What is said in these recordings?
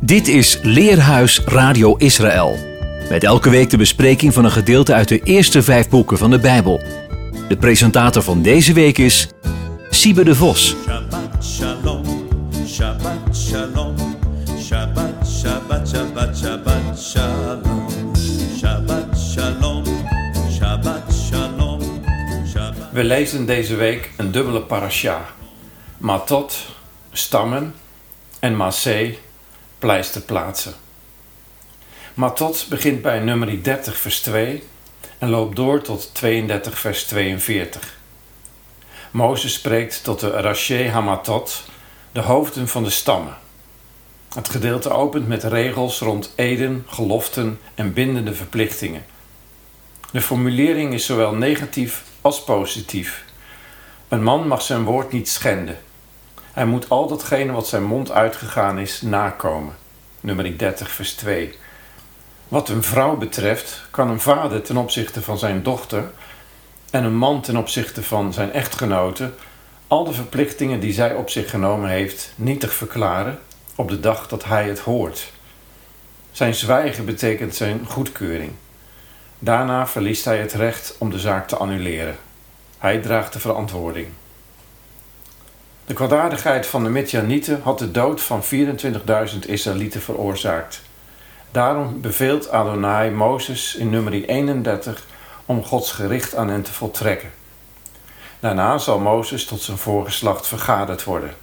Dit is Leerhuis Radio Israël. Met elke week de bespreking van een gedeelte uit de eerste vijf boeken van de Bijbel. De presentator van deze week is Siebe de Vos. Shabbat shalom, Shabbat shalom, Shabbat, Shabbat, Shabbat, Shabbat shalom, Shabbat shalom, Shabbat shalom, Shabbat. We lezen deze week een dubbele parasha. Matot, stammen en Massé, pleisterplaatsen. Matot begint bij nummer 30 vers 2 en loopt door tot 32 vers 42. Mozes spreekt tot de Rashi Hamatot, de hoofden van de stammen. Het gedeelte opent met regels rond eden, geloften en bindende verplichtingen. De formulering is zowel negatief als positief. Een man mag zijn woord niet schenden. Hij moet al datgene wat zijn mond uitgegaan is nakomen. Nummer 30, vers 2. Wat een vrouw betreft, kan een vader ten opzichte van zijn dochter en een man ten opzichte van zijn echtgenote al de verplichtingen die zij op zich genomen heeft nietig verklaren op de dag dat hij het hoort. Zijn zwijgen betekent zijn goedkeuring. Daarna verliest hij het recht om de zaak te annuleren. Hij draagt de verantwoording. De kwaadaardigheid van de Midjanieten had de dood van 24.000 Israëlieten veroorzaakt. Daarom beveelt Adonai Mozes in nummer 31 om Gods gericht aan hen te voltrekken. Daarna zal Mozes tot zijn voorgeslacht vergaderd worden.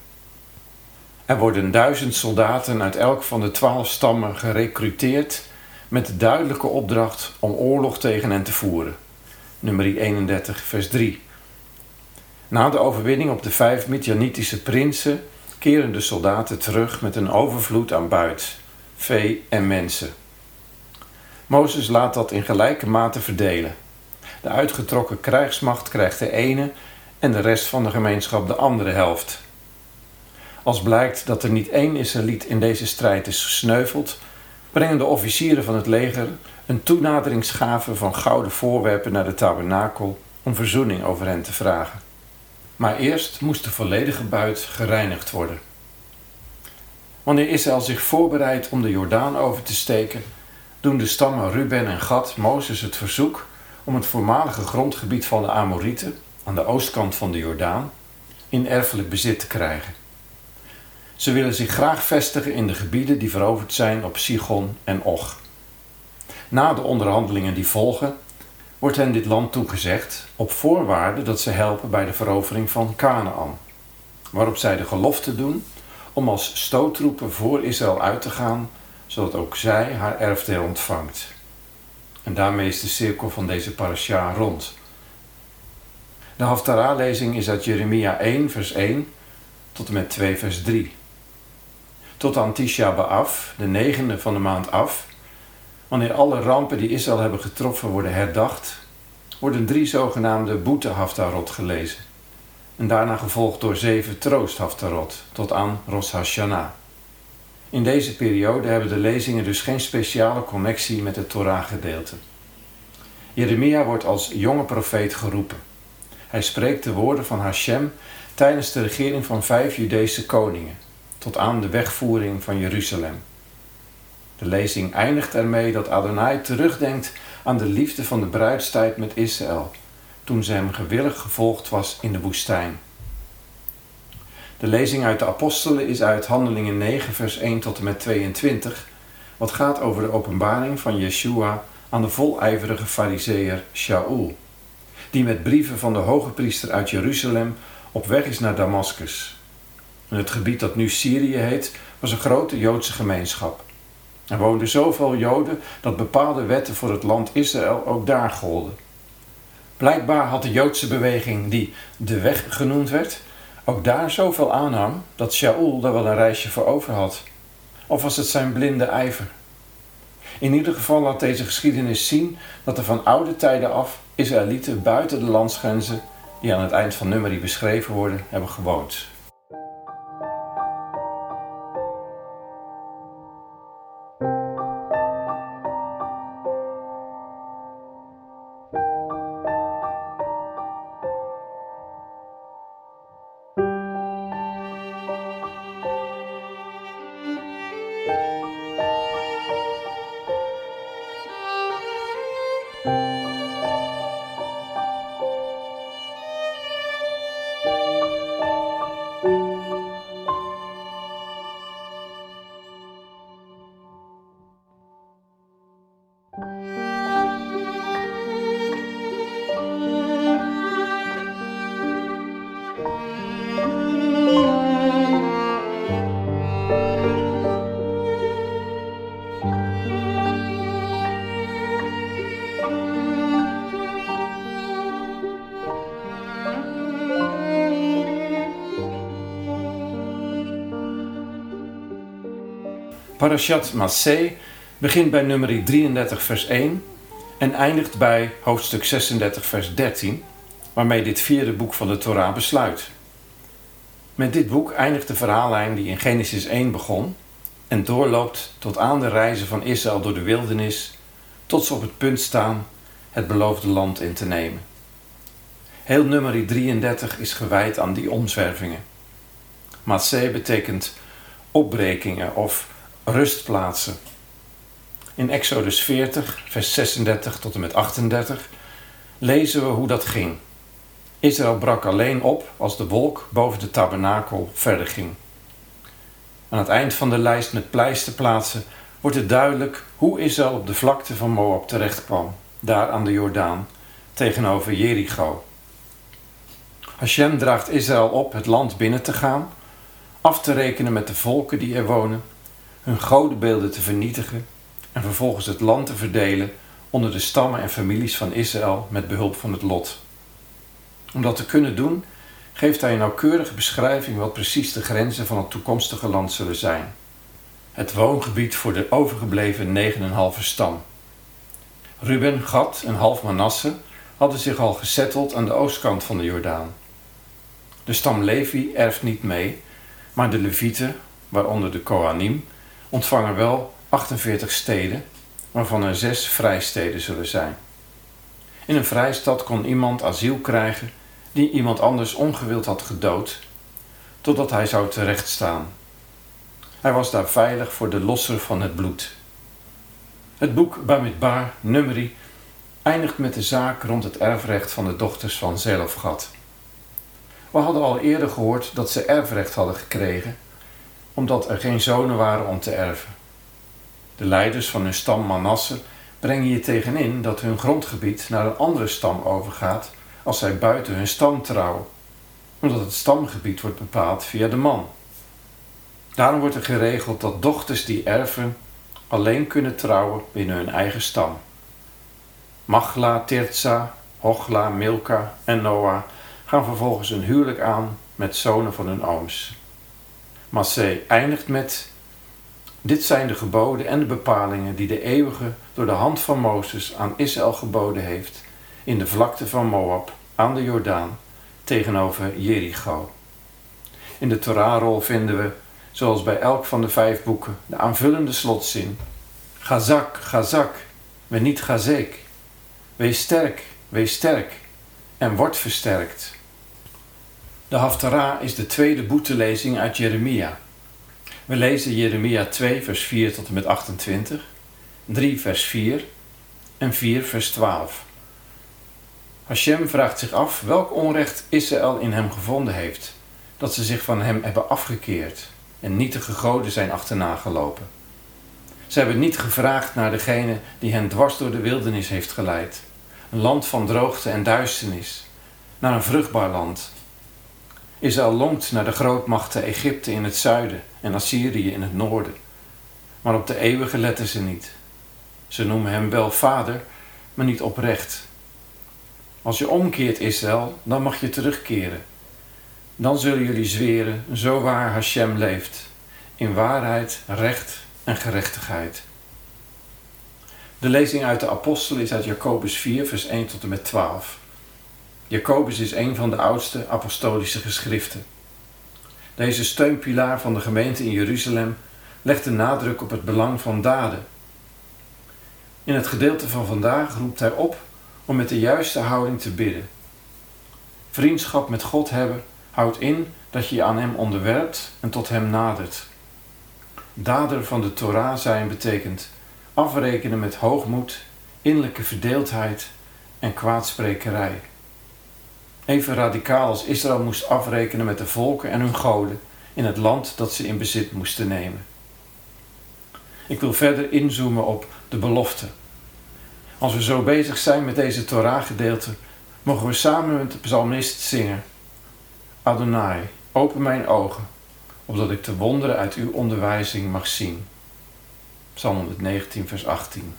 Er worden duizend soldaten uit elk van de twaalf stammen gerecruiteerd met de duidelijke opdracht om oorlog tegen hen te voeren. Nummer 31, vers 3. Na de overwinning op de vijf Midjanitische prinsen keren de soldaten terug met een overvloed aan buit, vee en mensen. Mozes laat dat in gelijke mate verdelen. De uitgetrokken krijgsmacht krijgt de ene en de rest van de gemeenschap de andere helft. Als blijkt dat er niet één Israëliet in deze strijd is gesneuveld, brengen de officieren van het leger een toenaderingsgave van gouden voorwerpen naar de tabernakel om verzoening over hen te vragen. Maar eerst moest de volledige buit gereinigd worden. Wanneer Israël zich voorbereidt om de Jordaan over te steken, doen de stammen Ruben en Gad Mozes het verzoek om het voormalige grondgebied van de Amorieten aan de oostkant van de Jordaan in erfelijk bezit te krijgen. Ze willen zich graag vestigen in de gebieden die veroverd zijn op Sigon en Och. Na de onderhandelingen die volgen, wordt hen dit land toegezegd op voorwaarde dat ze helpen bij de verovering van Canaan, waarop zij de gelofte doen om als stoottroepen voor Israël uit te gaan, zodat ook zij haar erfdeel ontvangt. En daarmee is de cirkel van deze parasha rond. De Haftarah-lezing is uit Jeremia 1, vers 1 tot en met 2, vers 3. Tot aan Tisha B'Av, de negende van de maand af, wanneer alle rampen die Israël hebben getroffen worden herdacht, worden drie zogenaamde boete Haftarot gelezen. En daarna gevolgd door zeven troost Haftarot, tot aan Rosh Hashanah. In deze periode hebben de lezingen dus geen speciale connectie met het Torah-gedeelte. Jeremia wordt als jonge profeet geroepen. Hij spreekt de woorden van Hashem tijdens de regering van vijf Judese koningen, tot aan de wegvoering van Jeruzalem. De lezing eindigt ermee dat Adonai terugdenkt aan de liefde van de bruidstijd met Israël, toen ze hem gewillig gevolgd was in de woestijn. De lezing uit de Apostelen is uit Handelingen 9, vers 1 tot en met 22, wat gaat over de openbaring van Yeshua aan de volijverige fariseer Shaul, die met brieven van de hoge priester uit Jeruzalem op weg is naar Damascus. In het gebied dat nu Syrië heet, was een grote Joodse gemeenschap. Er woonden zoveel Joden dat bepaalde wetten voor het land Israël ook daar golden. Blijkbaar had de Joodse beweging, die de weg genoemd werd, ook daar zoveel aanhang dat Shaul daar wel een reisje voor over had. Of was het zijn blinde ijver? In ieder geval laat deze geschiedenis zien dat er van oude tijden af Israëlieten buiten de landsgrenzen, die aan het eind van Numeri beschreven worden, hebben gewoond. Parashat Massé begint bij nummer 33 vers 1 en eindigt bij hoofdstuk 36 vers 13, waarmee dit vierde boek van de Torah besluit. Met dit boek eindigt de verhaallijn die in Genesis 1 begon en doorloopt tot aan de reizen van Israël door de wildernis, tot ze op het punt staan het beloofde land in te nemen. Heel nummer 33 is gewijd aan die omzwervingen. Matsé betekent opbrekingen of rustplaatsen. In Exodus 40, vers 36 tot en met 38 lezen we hoe dat ging. Israël brak alleen op als de wolk boven de tabernakel verder ging. Aan het eind van de lijst met pleisterplaatsen wordt het duidelijk hoe Israël op de vlakte van Moab terechtkwam, daar aan de Jordaan, tegenover Jericho. Hashem draagt Israël op het land binnen te gaan, af te rekenen met de volken die er wonen, hun godenbeelden te vernietigen en vervolgens het land te verdelen onder de stammen en families van Israël met behulp van het lot. Om dat te kunnen doen, geeft hij een nauwkeurige beschrijving wat precies de grenzen van het toekomstige land zullen zijn. Het woongebied voor de overgebleven 9,5 stam. Ruben, Gad en half Manasse hadden zich al gesetteld aan de oostkant van de Jordaan. De stam Levi erft niet mee, maar de Levieten, waaronder de Kohanim, ontvangen wel 48 steden, waarvan er zes vrijsteden zullen zijn. In een vrijstad kon iemand asiel krijgen die iemand anders ongewild had gedood, totdat hij zou terechtstaan. Hij was daar veilig voor de losser van het bloed. Het boek Bamidbar, Numeri, eindigt met de zaak rond het erfrecht van de dochters van Zelofgat. We hadden al eerder gehoord dat ze erfrecht hadden gekregen, omdat er geen zonen waren om te erven. De leiders van hun stam Manasse brengen je tegenin dat hun grondgebied naar een andere stam overgaat als zij buiten hun stam trouwen, omdat het stamgebied wordt bepaald via de man. Daarom wordt er geregeld dat dochters die erven alleen kunnen trouwen binnen hun eigen stam. Machla, Tirza, Hochla, Milka en Noah gaan vervolgens een huwelijk aan met zonen van hun ooms. Massé eindigt met: Dit zijn de geboden en de bepalingen die de eeuwige door de hand van Mozes aan Israël geboden heeft in de vlakte van Moab aan de Jordaan tegenover Jericho. In de Torahrol vinden we, zoals bij elk van de vijf boeken, de aanvullende slotzin: Gazak, Gazak, we niet Gazek. Wees sterk, wees sterk en word versterkt. De Haftarah is de tweede boetelezing uit Jeremia. We lezen Jeremia 2, vers 4 tot en met 28, 3, vers 4 en 4, vers 12. Hashem vraagt zich af welk onrecht Israël in hem gevonden heeft, dat ze zich van hem hebben afgekeerd en nietige goden zijn achterna gelopen. Ze hebben niet gevraagd naar degene die hen dwars door de wildernis heeft geleid, een land van droogte en duisternis, naar een vruchtbaar land. Israël longt naar de grootmachten Egypte in het zuiden en Assyrië in het noorden, maar op de eeuwige letten ze niet. Ze noemen hem wel vader, maar niet oprecht. Als je omkeert, Israël, dan mag je terugkeren. Dan zullen jullie zweren, zo waar Hashem leeft, in waarheid, recht en gerechtigheid. De lezing uit de Apostel is uit Jacobus 4, vers 1 tot en met 12. Jacobus is een van de oudste apostolische geschriften. Deze steunpilaar van de gemeente in Jeruzalem legt de nadruk op het belang van daden. In het gedeelte van vandaag roept hij op om met de juiste houding te bidden. Vriendschap met God hebben houdt in dat je je aan Hem onderwerpt en tot Hem nadert. Dader van de Torah zijn betekent afrekenen met hoogmoed, innerlijke verdeeldheid en kwaadsprekerij. Even radicaal als Israël moest afrekenen met de volken en hun goden in het land dat ze in bezit moesten nemen. Ik wil verder inzoomen op de belofte als we zo bezig zijn met deze Torah-gedeelte, mogen we samen met de psalmist zingen. Adonai, open mijn ogen, opdat ik de wonderen uit uw onderwijzing mag zien. Psalm 119, vers 18.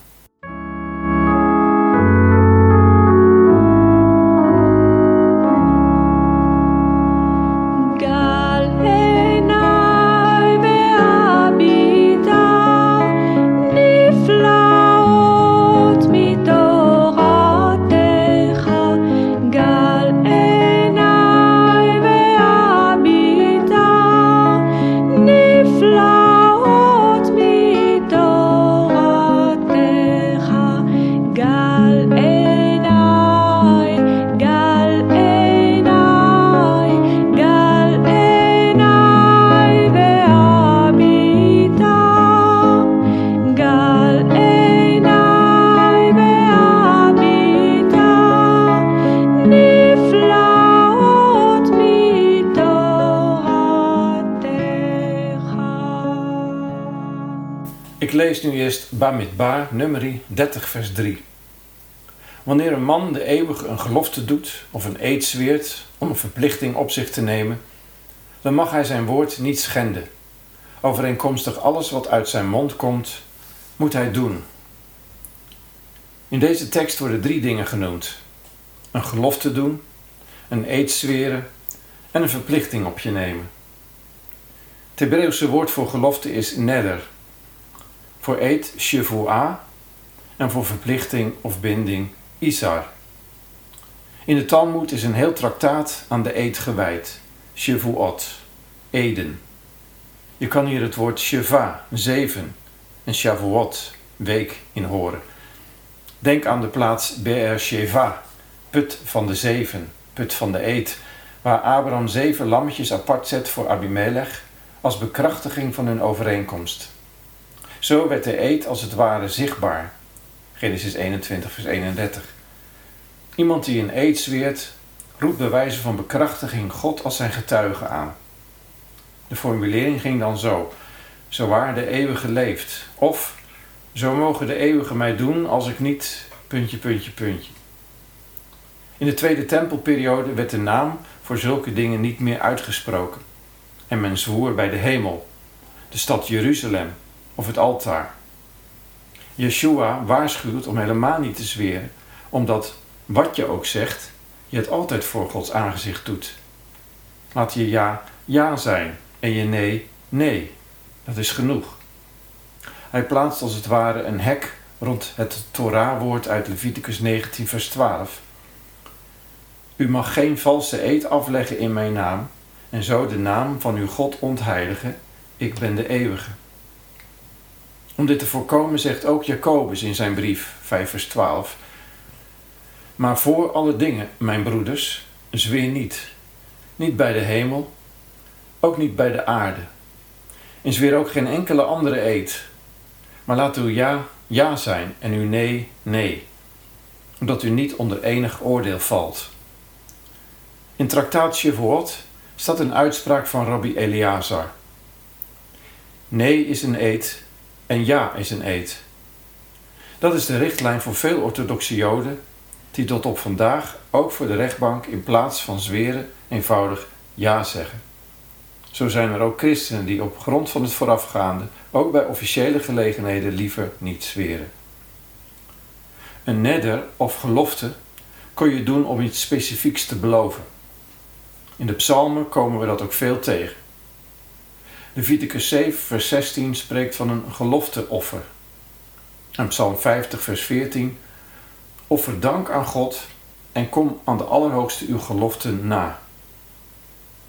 Bamidbar, nummerie 30, vers 3. Wanneer een man de eeuwige een gelofte doet of een eed zweert om een verplichting op zich te nemen, dan mag hij zijn woord niet schenden. Overeenkomstig alles wat uit zijn mond komt, moet hij doen. In deze tekst worden drie dingen genoemd: een gelofte doen, een eed zweren en een verplichting op je nemen. Het Hebreeuwse woord voor gelofte is neder. Voor eed shivua en voor verplichting of binding isar. In de Talmud is een heel traktaat aan de eed gewijd, shivuot, eden. Je kan hier het woord sheva, zeven, en shavuot, week, in horen. Denk aan de plaats Be'er Sheva, put van de zeven, put van de eed, waar Abraham zeven lammetjes apart zet voor Abimelech als bekrachtiging van hun overeenkomst. Zo werd de eed als het ware zichtbaar. Genesis 21, vers 31. Iemand die een eed zweert, roept bij wijze van bekrachtiging God als zijn getuige aan. De formulering ging dan zo: Zo waar de eeuwige leeft. Of zo mogen de eeuwige mij doen als ik niet. puntje, puntje, puntje. In de Tweede Tempelperiode werd de naam voor zulke dingen niet meer uitgesproken. En men zwoer bij de hemel, de stad Jeruzalem of het altaar. Yeshua waarschuwt om helemaal niet te zweren, omdat wat je ook zegt, je het altijd voor Gods aangezicht doet. Laat je ja ja zijn en je nee nee. Dat is genoeg. Hij plaatst als het ware een hek rond het Torah-woord uit Leviticus 19, vers 12. U mag geen valse eed afleggen in mijn naam en zo de naam van uw God ontheiligen. Ik ben de eeuwige. Om dit te voorkomen zegt ook Jacobus in zijn brief 5 vers 12. Maar voor alle dingen, mijn broeders, zweer niet. Niet bij de hemel, ook niet bij de aarde. En zweer ook geen enkele andere eed. Maar laat uw ja, ja zijn en uw nee, nee. Omdat u niet onder enig oordeel valt. In traktaat Shavuot staat een uitspraak van Rabbi Eleazar. Nee is een eed en ja is een eed. Dat is de richtlijn voor veel orthodoxe Joden die tot op vandaag ook voor de rechtbank in plaats van zweren eenvoudig ja zeggen. Zo zijn er ook christenen die op grond van het voorafgaande ook bij officiële gelegenheden liever niet zweren. Een neder of gelofte kon je doen om iets specifieks te beloven. In de psalmen komen we dat ook veel tegen. Leviticus 7, vers 16 spreekt van een gelofteoffer. En Psalm 50, vers 14 Offer dank aan God en kom aan de Allerhoogste uw geloften na.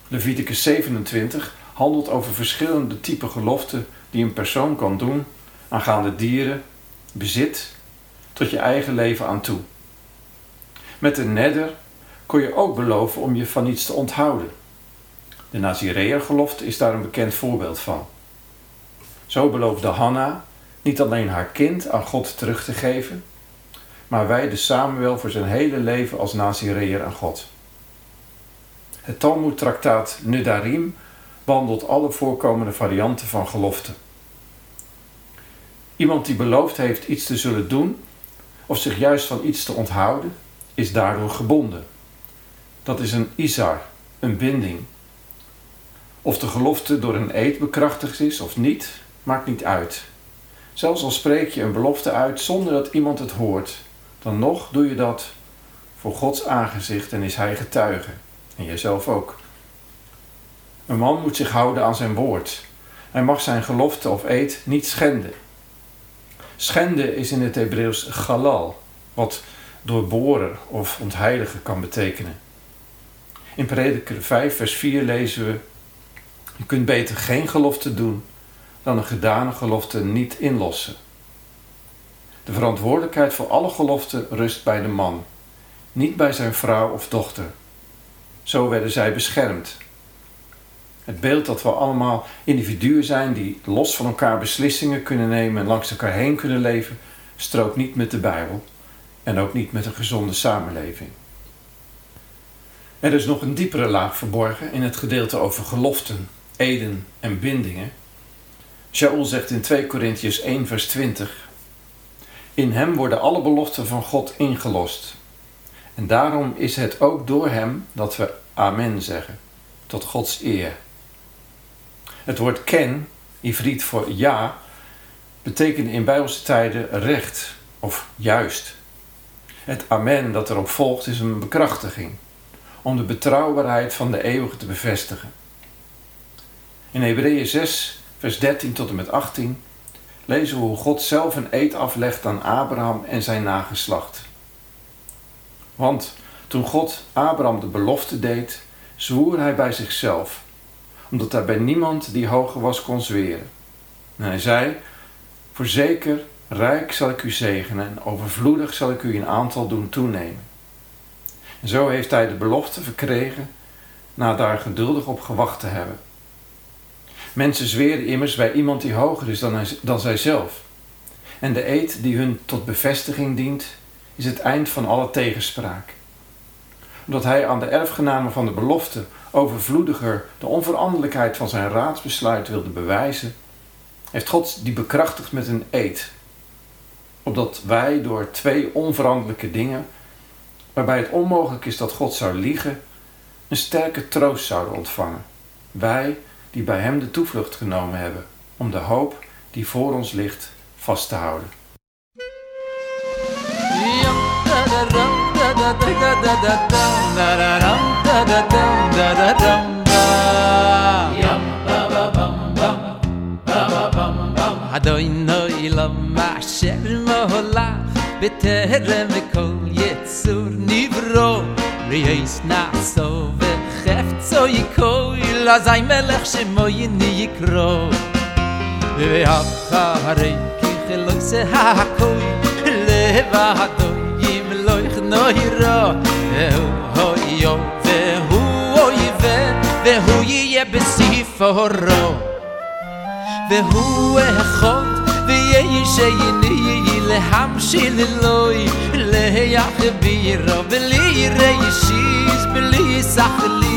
Leviticus 27 handelt over verschillende typen geloften die een persoon kan doen aangaande dieren, bezit, tot je eigen leven aan toe. Met een nedder kon je ook beloven om je van iets te onthouden. De Nazireër-gelofte is daar een bekend voorbeeld van. Zo beloofde Hanna niet alleen haar kind aan God terug te geven, maar wijde Samuel voor zijn hele leven als Nazireër aan God. Het Talmud-traktaat Nedarim behandelt alle voorkomende varianten van gelofte. Iemand die beloofd heeft iets te zullen doen of zich juist van iets te onthouden, is daardoor gebonden. Dat is een isar, een binding. Of de gelofte door een eed bekrachtigd is of niet, maakt niet uit. Zelfs al spreek je een belofte uit zonder dat iemand het hoort, dan nog doe je dat voor Gods aangezicht en is Hij getuige. En jijzelf ook. Een man moet zich houden aan zijn woord. Hij mag zijn gelofte of eed niet schenden. Schenden is in het Hebreeuws galal, wat doorboren of ontheiligen kan betekenen. In Prediker 5, vers 4 lezen we: Je kunt beter geen gelofte doen dan een gedane gelofte niet inlossen. De verantwoordelijkheid voor alle geloften rust bij de man, niet bij zijn vrouw of dochter. Zo werden zij beschermd. Het beeld dat we allemaal individuen zijn die los van elkaar beslissingen kunnen nemen en langs elkaar heen kunnen leven, strookt niet met de Bijbel en ook niet met een gezonde samenleving. Er is nog een diepere laag verborgen in het gedeelte over geloften, eden en bindingen. Shaul zegt in 2 Korintiërs 1 vers 20. In hem worden alle beloften van God ingelost. En daarom is het ook door hem dat we amen zeggen, tot Gods eer. Het woord ken, Ivriet voor ja, betekent in Bijbelse tijden recht of juist. Het amen dat erop volgt is een bekrachtiging, om de betrouwbaarheid van de eeuwige te bevestigen. In Hebreeën 6, vers 13 tot en met 18 lezen we hoe God zelf een eed aflegt aan Abraham en zijn nageslacht. Want toen God Abraham de belofte deed, zwoer hij bij zichzelf, omdat hij bij niemand die hoger was kon zweren. En hij zei: Voorzeker, rijk zal ik u zegenen en overvloedig zal ik u in aantal doen toenemen. En zo heeft hij de belofte verkregen na daar geduldig op gewacht te hebben. Mensen zweren immers bij iemand die hoger is dan, hij, dan zijzelf. En de eed die hun tot bevestiging dient, is het eind van alle tegenspraak. Omdat hij aan de erfgenamen van de belofte overvloediger de onveranderlijkheid van zijn raadsbesluit wilde bewijzen, heeft God die bekrachtigd met een eed. Opdat wij door twee onveranderlijke dingen, waarbij het onmogelijk is dat God zou liegen, een sterke troost zouden ontvangen. Wij die bij Hem de toevlucht genomen hebben, om de hoop die voor ons ligt vast te houden. אדוני למה אשר מולך בטרם כל יצור נברו רייס נעשו וחפצו אלא זי מלך שמו יני יקרו. ואחר הרי כחלוי זה הכוי לבדו אם לא יכנו הירו והוא הויו והוא אויבה והוא יהיה בסיפורו והוא אחות ויהי שיני להמשיל אלוי להיח בירו ולי ראי שיש בלי סחלי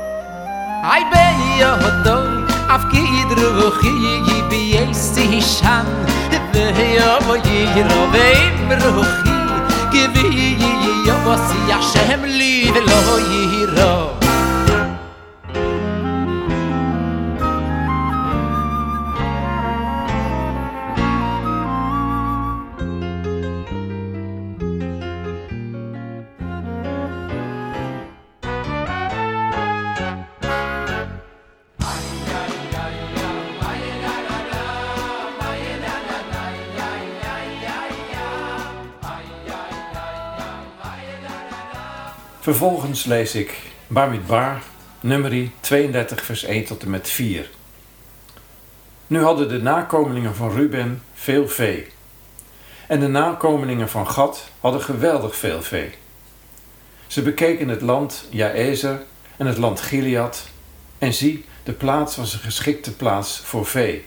מקירו היי ביודוי אף כדרוכי בייסי שם ויובו יירו ואמרוכי גבי יובו סי השם לי ולא יירו Vervolgens lees ik Bamidbar, nummerie 32, vers 1 tot en met 4. Nu hadden de nakomelingen van Ruben veel vee. En de nakomelingen van Gad hadden geweldig veel vee. Ze bekeken het land Jaezer en het land Gilead. En zie, de plaats was een geschikte plaats voor vee.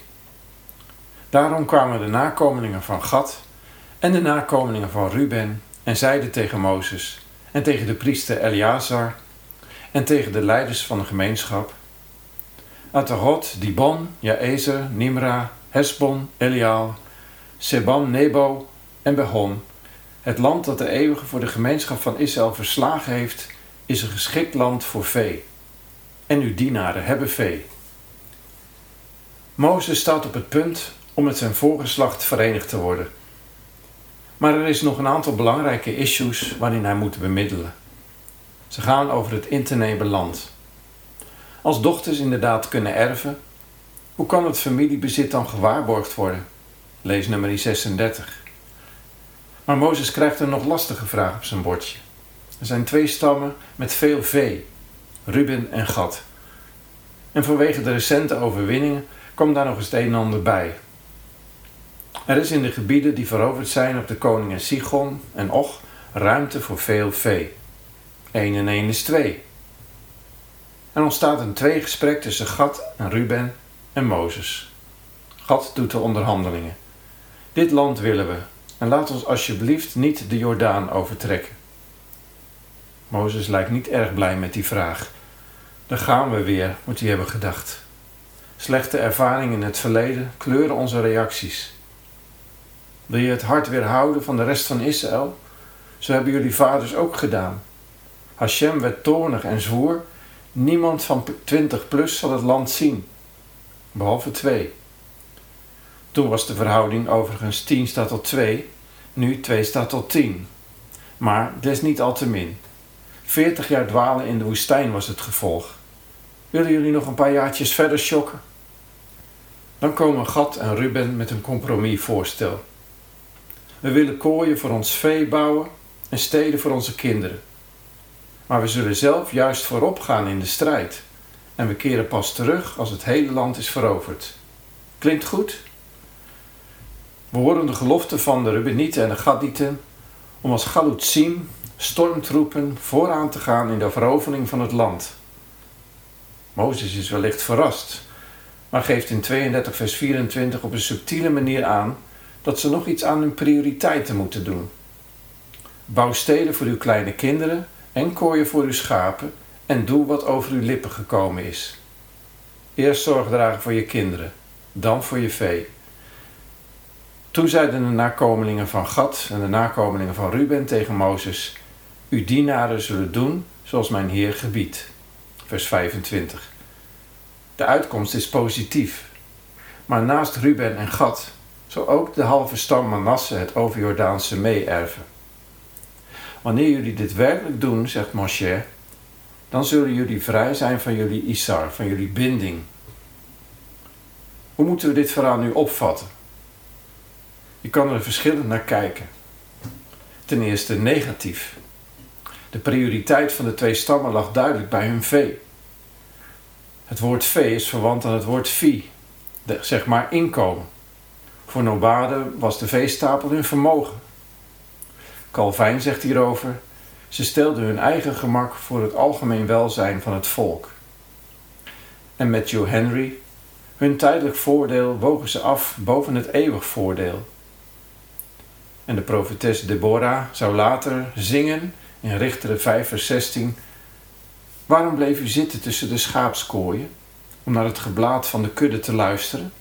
Daarom kwamen de nakomelingen van Gad en de nakomelingen van Ruben en zeiden tegen Mozes en tegen de priester Eleazar en tegen de leiders van de gemeenschap. Atahot, Dibon, Jaezer, Nimra, Hesbon, Elial, Seban, Nebo en Behon. Het land dat de eeuwige voor de gemeenschap van Israël verslagen heeft, is een geschikt land voor vee. En uw dienaren hebben vee. Mozes staat op het punt om met zijn voorgeslacht verenigd te worden. Maar er is nog een aantal belangrijke issues waarin hij moet bemiddelen. Ze gaan over het in te nemen land. Als dochters inderdaad kunnen erven, hoe kan het familiebezit dan gewaarborgd worden? Lees nummer 36. Maar Mozes krijgt een nog lastige vraag op zijn bordje. Er zijn twee stammen met veel vee, Ruben en Gad. En vanwege de recente overwinningen kwam daar nog eens het een en ander bij. Er is in de gebieden die veroverd zijn op de koningen Sigon en Och ruimte voor veel vee. 1 en 1 is 2. Er ontstaat een tweegesprek tussen Gad en Ruben en Mozes. Gad doet de onderhandelingen. Dit land willen we en laat ons alsjeblieft niet de Jordaan overtrekken. Mozes lijkt niet erg blij met die vraag. Daar gaan we weer, moet hij hebben gedacht. Slechte ervaringen in het verleden kleuren onze reacties. Wil je het hart weerhouden van de rest van Israël? Zo hebben jullie vaders ook gedaan. Hashem werd toornig en zwoer: Niemand van 20 plus zal het land zien, behalve twee. Toen was de verhouding overigens 10 staat tot 2, nu 2 staat tot 10. Maar desniettemin. 40 jaar dwalen in de woestijn was het gevolg. Willen jullie nog een paar jaartjes verder shocken? Dan komen Gad en Ruben met een compromisvoorstel. We willen kooien voor ons vee bouwen en steden voor onze kinderen. Maar we zullen zelf juist voorop gaan in de strijd. En we keren pas terug als het hele land is veroverd. Klinkt goed? We horen de gelofte van de Rubenieten en de Gadieten om als Galutzim, stormtroepen, vooraan te gaan in de verovering van het land. Mozes is wellicht verrast, maar geeft in 32 vers 24 op een subtiele manier aan dat ze nog iets aan hun prioriteiten moeten doen. Bouw steden voor uw kleine kinderen en kooien voor uw schapen en doe wat over uw lippen gekomen is. Eerst zorg dragen voor je kinderen, dan voor je vee. Toen zeiden de nakomelingen van Gad en de nakomelingen van Ruben tegen Mozes: Uw dienaren zullen doen zoals mijn Heer gebiedt. Vers 25. De uitkomst is positief. Maar naast Ruben en Gad zou ook de halve stam Manasse het overjordaanse meeerven. Wanneer jullie dit werkelijk doen, zegt Moshe, dan zullen jullie vrij zijn van jullie Isar, van jullie binding. Hoe moeten we dit verhaal nu opvatten? Je kan er verschillend naar kijken. Ten eerste negatief. De prioriteit van de twee stammen lag duidelijk bij hun vee. Het woord vee is verwant aan het woord vie, zeg maar inkomen. Voor nomaden was de veestapel hun vermogen. Calvijn zegt hierover: ze stelden hun eigen gemak voor het algemeen welzijn van het volk. En Matthew Henry, hun tijdelijk voordeel wogen ze af boven het eeuwig voordeel. En de profetes Deborah zou later zingen in Richteren 5 vers 16 Waarom bleef u zitten tussen de schaapskooien om naar het geblaat van de kudde te luisteren?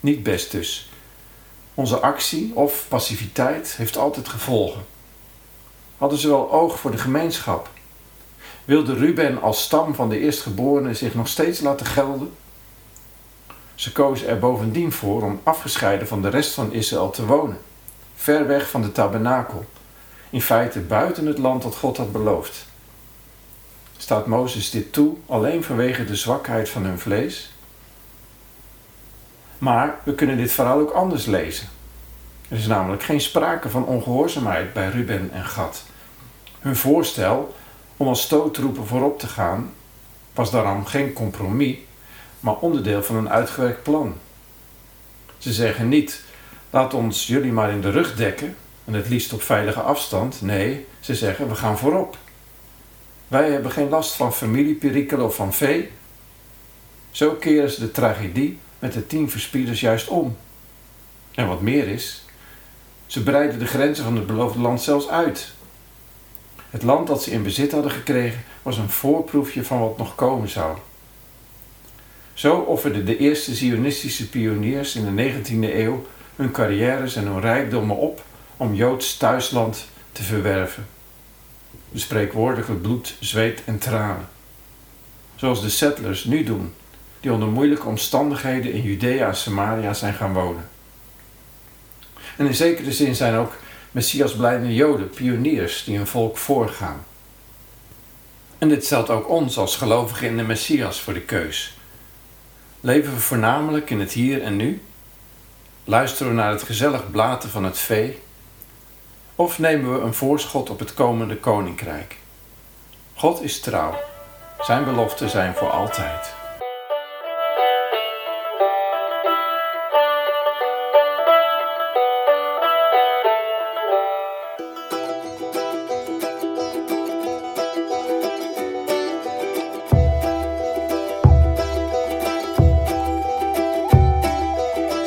Niet best dus. Onze actie of passiviteit heeft altijd gevolgen. Hadden ze wel oog voor de gemeenschap? Wilde Ruben als stam van de eerstgeborenen zich nog steeds laten gelden? Ze kozen er bovendien voor om afgescheiden van de rest van Israël te wonen, ver weg van de tabernakel, in feite buiten het land dat God had beloofd. Staat Mozes dit toe alleen vanwege de zwakheid van hun vlees? Maar we kunnen dit verhaal ook anders lezen. Er is namelijk geen sprake van ongehoorzaamheid bij Ruben en Gad. Hun voorstel om als stoottroepen voorop te gaan was daarom geen compromis, maar onderdeel van een uitgewerkt plan. Ze zeggen niet: laat ons jullie maar in de rug dekken en het liefst op veilige afstand. Nee, ze zeggen: we gaan voorop. Wij hebben geen last van familieperikelen of van vee. Zo keren ze de tragedie met de tien verspieders juist om. En wat meer is, ze breiden de grenzen van het beloofde land zelfs uit. Het land dat ze in bezit hadden gekregen was een voorproefje van wat nog komen zou. Zo offerden de eerste Zionistische pioniers in de 19e eeuw hun carrières en hun rijkdommen op om Joods thuisland te verwerven. De spreekwoordelijke bloed, zweet en tranen. Zoals de settlers nu doen, die onder moeilijke omstandigheden in Judea en Samaria zijn gaan wonen. En in zekere zin zijn ook Messias blijde Joden pioniers die hun volk voorgaan. En dit stelt ook ons als gelovigen in de Messias voor de keus. Leven we voornamelijk in het hier en nu? Luisteren we naar het gezellig blaten van het vee? Of nemen we een voorschot op het komende koninkrijk? God is trouw. Zijn beloften zijn voor altijd.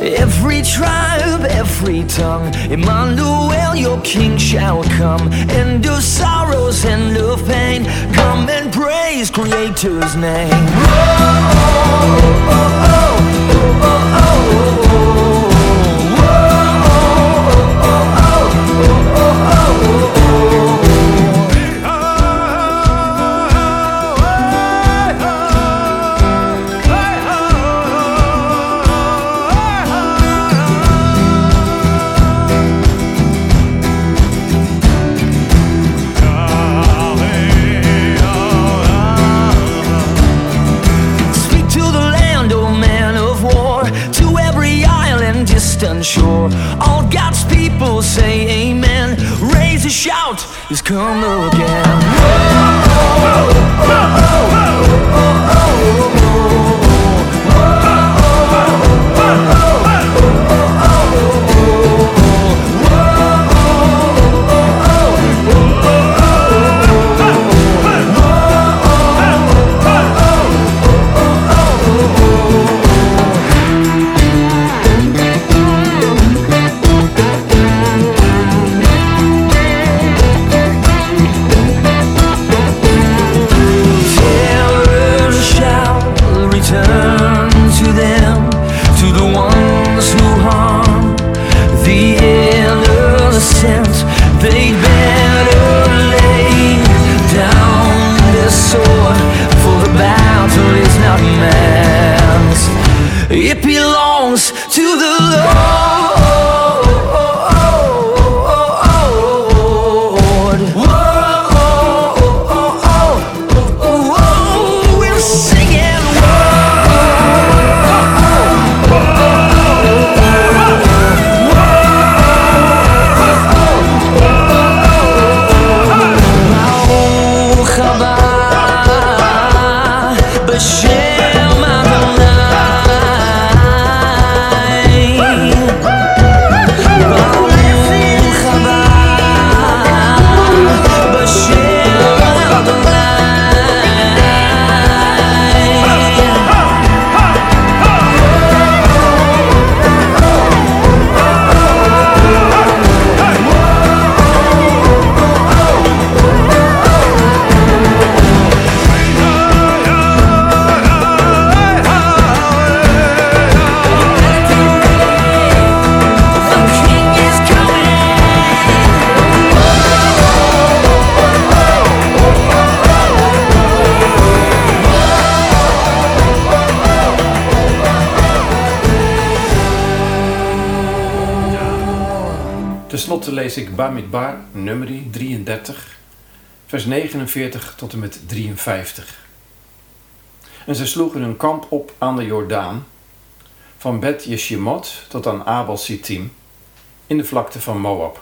Every tribe, every tongue, Emmanuel, your king shall come. End of sorrows, end of pain. Come and praise Creator's name. Oh, oh, oh, come look Bamidbar, nummer 33, vers 49 tot en met 53. En ze sloegen hun kamp op aan de Jordaan, van Bet Jeshimot tot aan Abel Sittim, in de vlakte van Moab.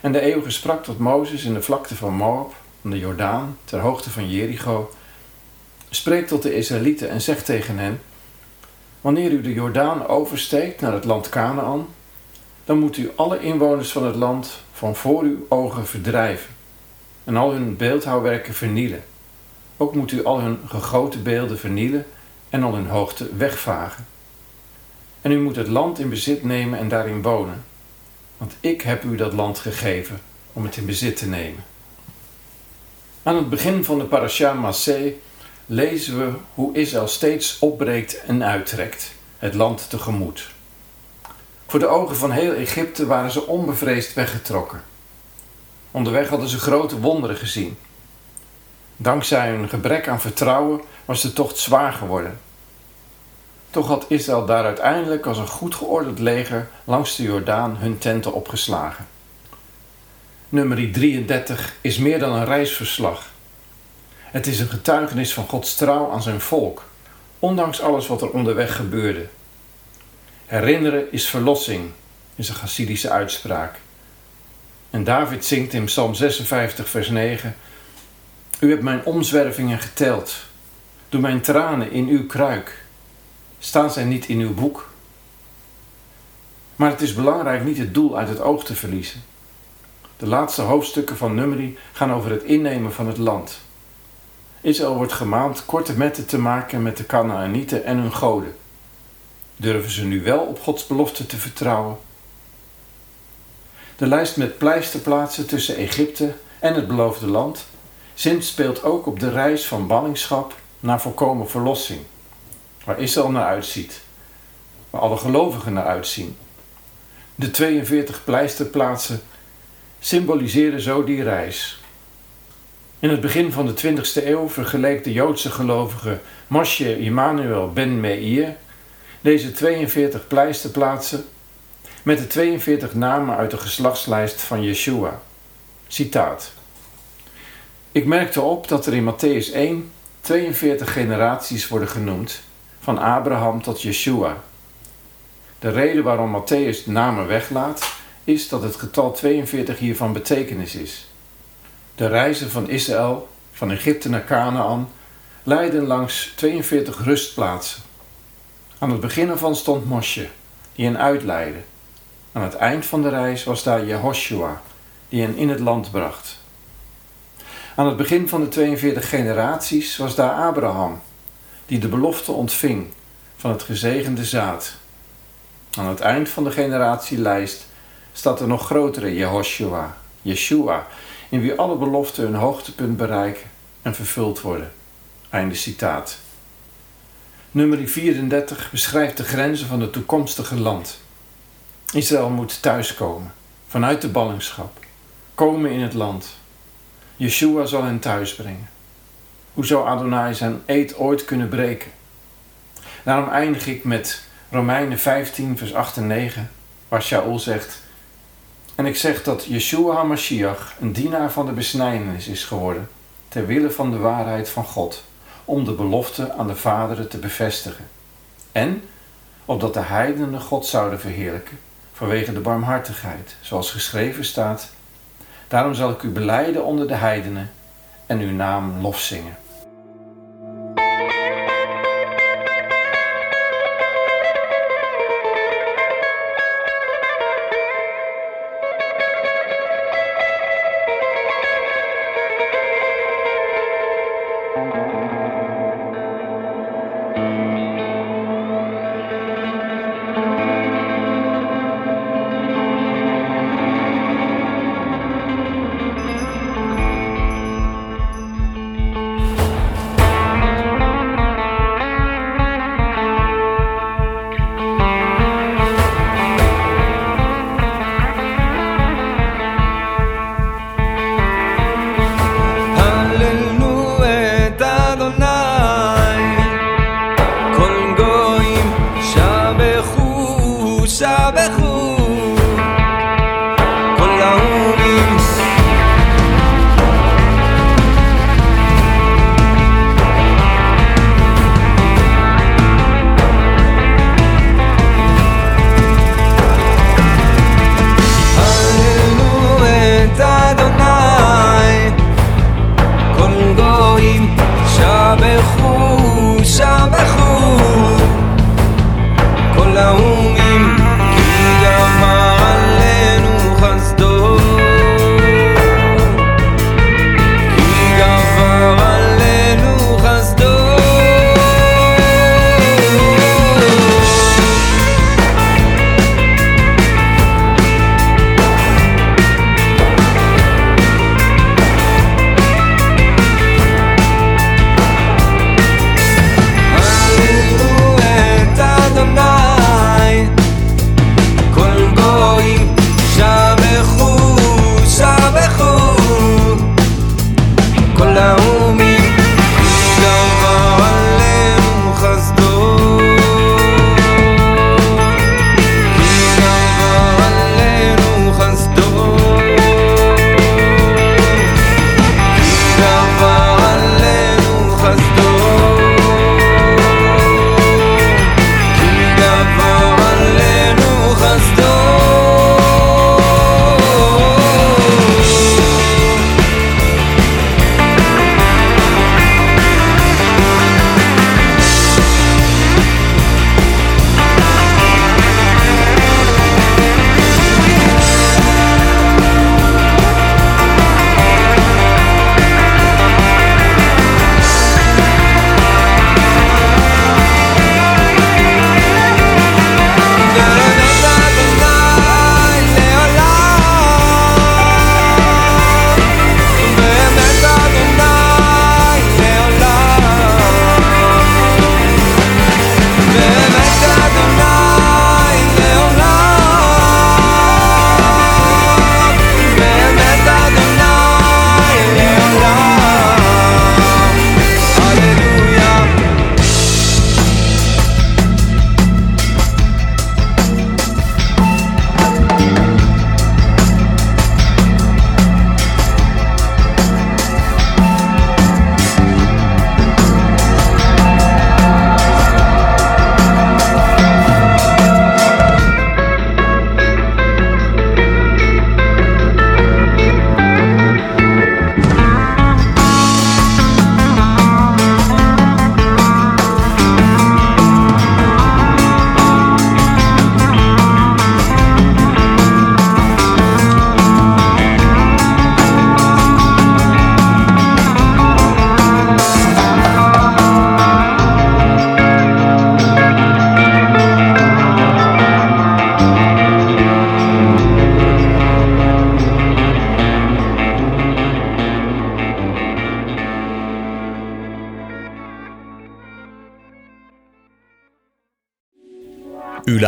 En de eeuwige sprak tot Mozes in de vlakte van Moab, van de Jordaan, ter hoogte van Jericho. Spreek tot de Israëlieten en zeg tegen hen, wanneer u de Jordaan oversteekt naar het land Canaan, dan moet u alle inwoners van het land van voor uw ogen verdrijven en al hun beeldhouwwerken vernielen. Ook moet u al hun gegoten beelden vernielen en al hun hoogte wegvagen. En u moet het land in bezit nemen en daarin wonen, want ik heb u dat land gegeven om het in bezit te nemen. Aan het begin van de parasha Massé lezen we hoe Israël steeds opbreekt en uittrekt, het land tegemoet. Voor de ogen van heel Egypte waren ze onbevreesd weggetrokken. Onderweg hadden ze grote wonderen gezien. Dankzij hun gebrek aan vertrouwen was de tocht zwaar geworden. Toch had Israël daar uiteindelijk als een goed geordend leger langs de Jordaan hun tenten opgeslagen. Nummer 33 is meer dan een reisverslag. Het is een getuigenis van Gods trouw aan zijn volk, ondanks alles wat er onderweg gebeurde. Herinneren is verlossing, is een Chassidische uitspraak. En David zingt in Psalm 56, vers 9: U hebt mijn omzwervingen geteld. Doe mijn tranen in uw kruik. Staan zij niet in uw boek? Maar het is belangrijk niet het doel uit het oog te verliezen. De laatste hoofdstukken van Numeri gaan over het innemen van het land. Israël wordt gemaand korte metten te maken met de Canaanieten en hun goden. Durven ze nu wel op Gods belofte te vertrouwen? De lijst met pleisterplaatsen tussen Egypte en het beloofde land speelt ook op de reis van ballingschap naar volkomen verlossing, waar Israël naar uitziet, waar alle gelovigen naar uitzien. De 42 pleisterplaatsen symboliseren zo die reis. In het begin van de 20e eeuw vergeleek de Joodse gelovige Moshe Immanuel ben Meir deze 42 pleisterplaatsen met de 42 namen uit de geslachtslijst van Yeshua. Citaat. Ik merkte op dat er in Matthäus 1 42 generaties worden genoemd, van Abraham tot Yeshua. De reden waarom Matthäus de namen weglaat, is dat het getal 42 hiervan betekenis is. De reizen van Israël, van Egypte naar Canaan, leidden langs 42 rustplaatsen. Aan het begin ervan stond Mosje, die hen uitleidde. Aan het eind van de reis was daar Jehoshua, die hen in het land bracht. Aan het begin van de 42 generaties was daar Abraham, die de belofte ontving van het gezegende zaad. Aan het eind van de generatielijst staat er nog grotere Jehoshua, Yeshua, in wie alle beloften hun hoogtepunt bereiken en vervuld worden. Einde citaat. Nummer 34 beschrijft de grenzen van het toekomstige land. Israël moet thuiskomen, vanuit de ballingschap, komen in het land. Yeshua zal hen thuisbrengen. Hoe zou Adonai zijn eed ooit kunnen breken? Daarom eindig ik met Romeinen 15, vers 8 en 9, waar Shaul zegt: En ik zeg dat Yeshua HaMashiach een dienaar van de besnijdenis is geworden, ter wille van de waarheid van God, om de belofte aan de vaderen te bevestigen. En opdat de heidenen God zouden verheerlijken, vanwege de barmhartigheid, zoals geschreven staat: Daarom zal ik u beleiden onder de heidenen en uw naam lofzingen. U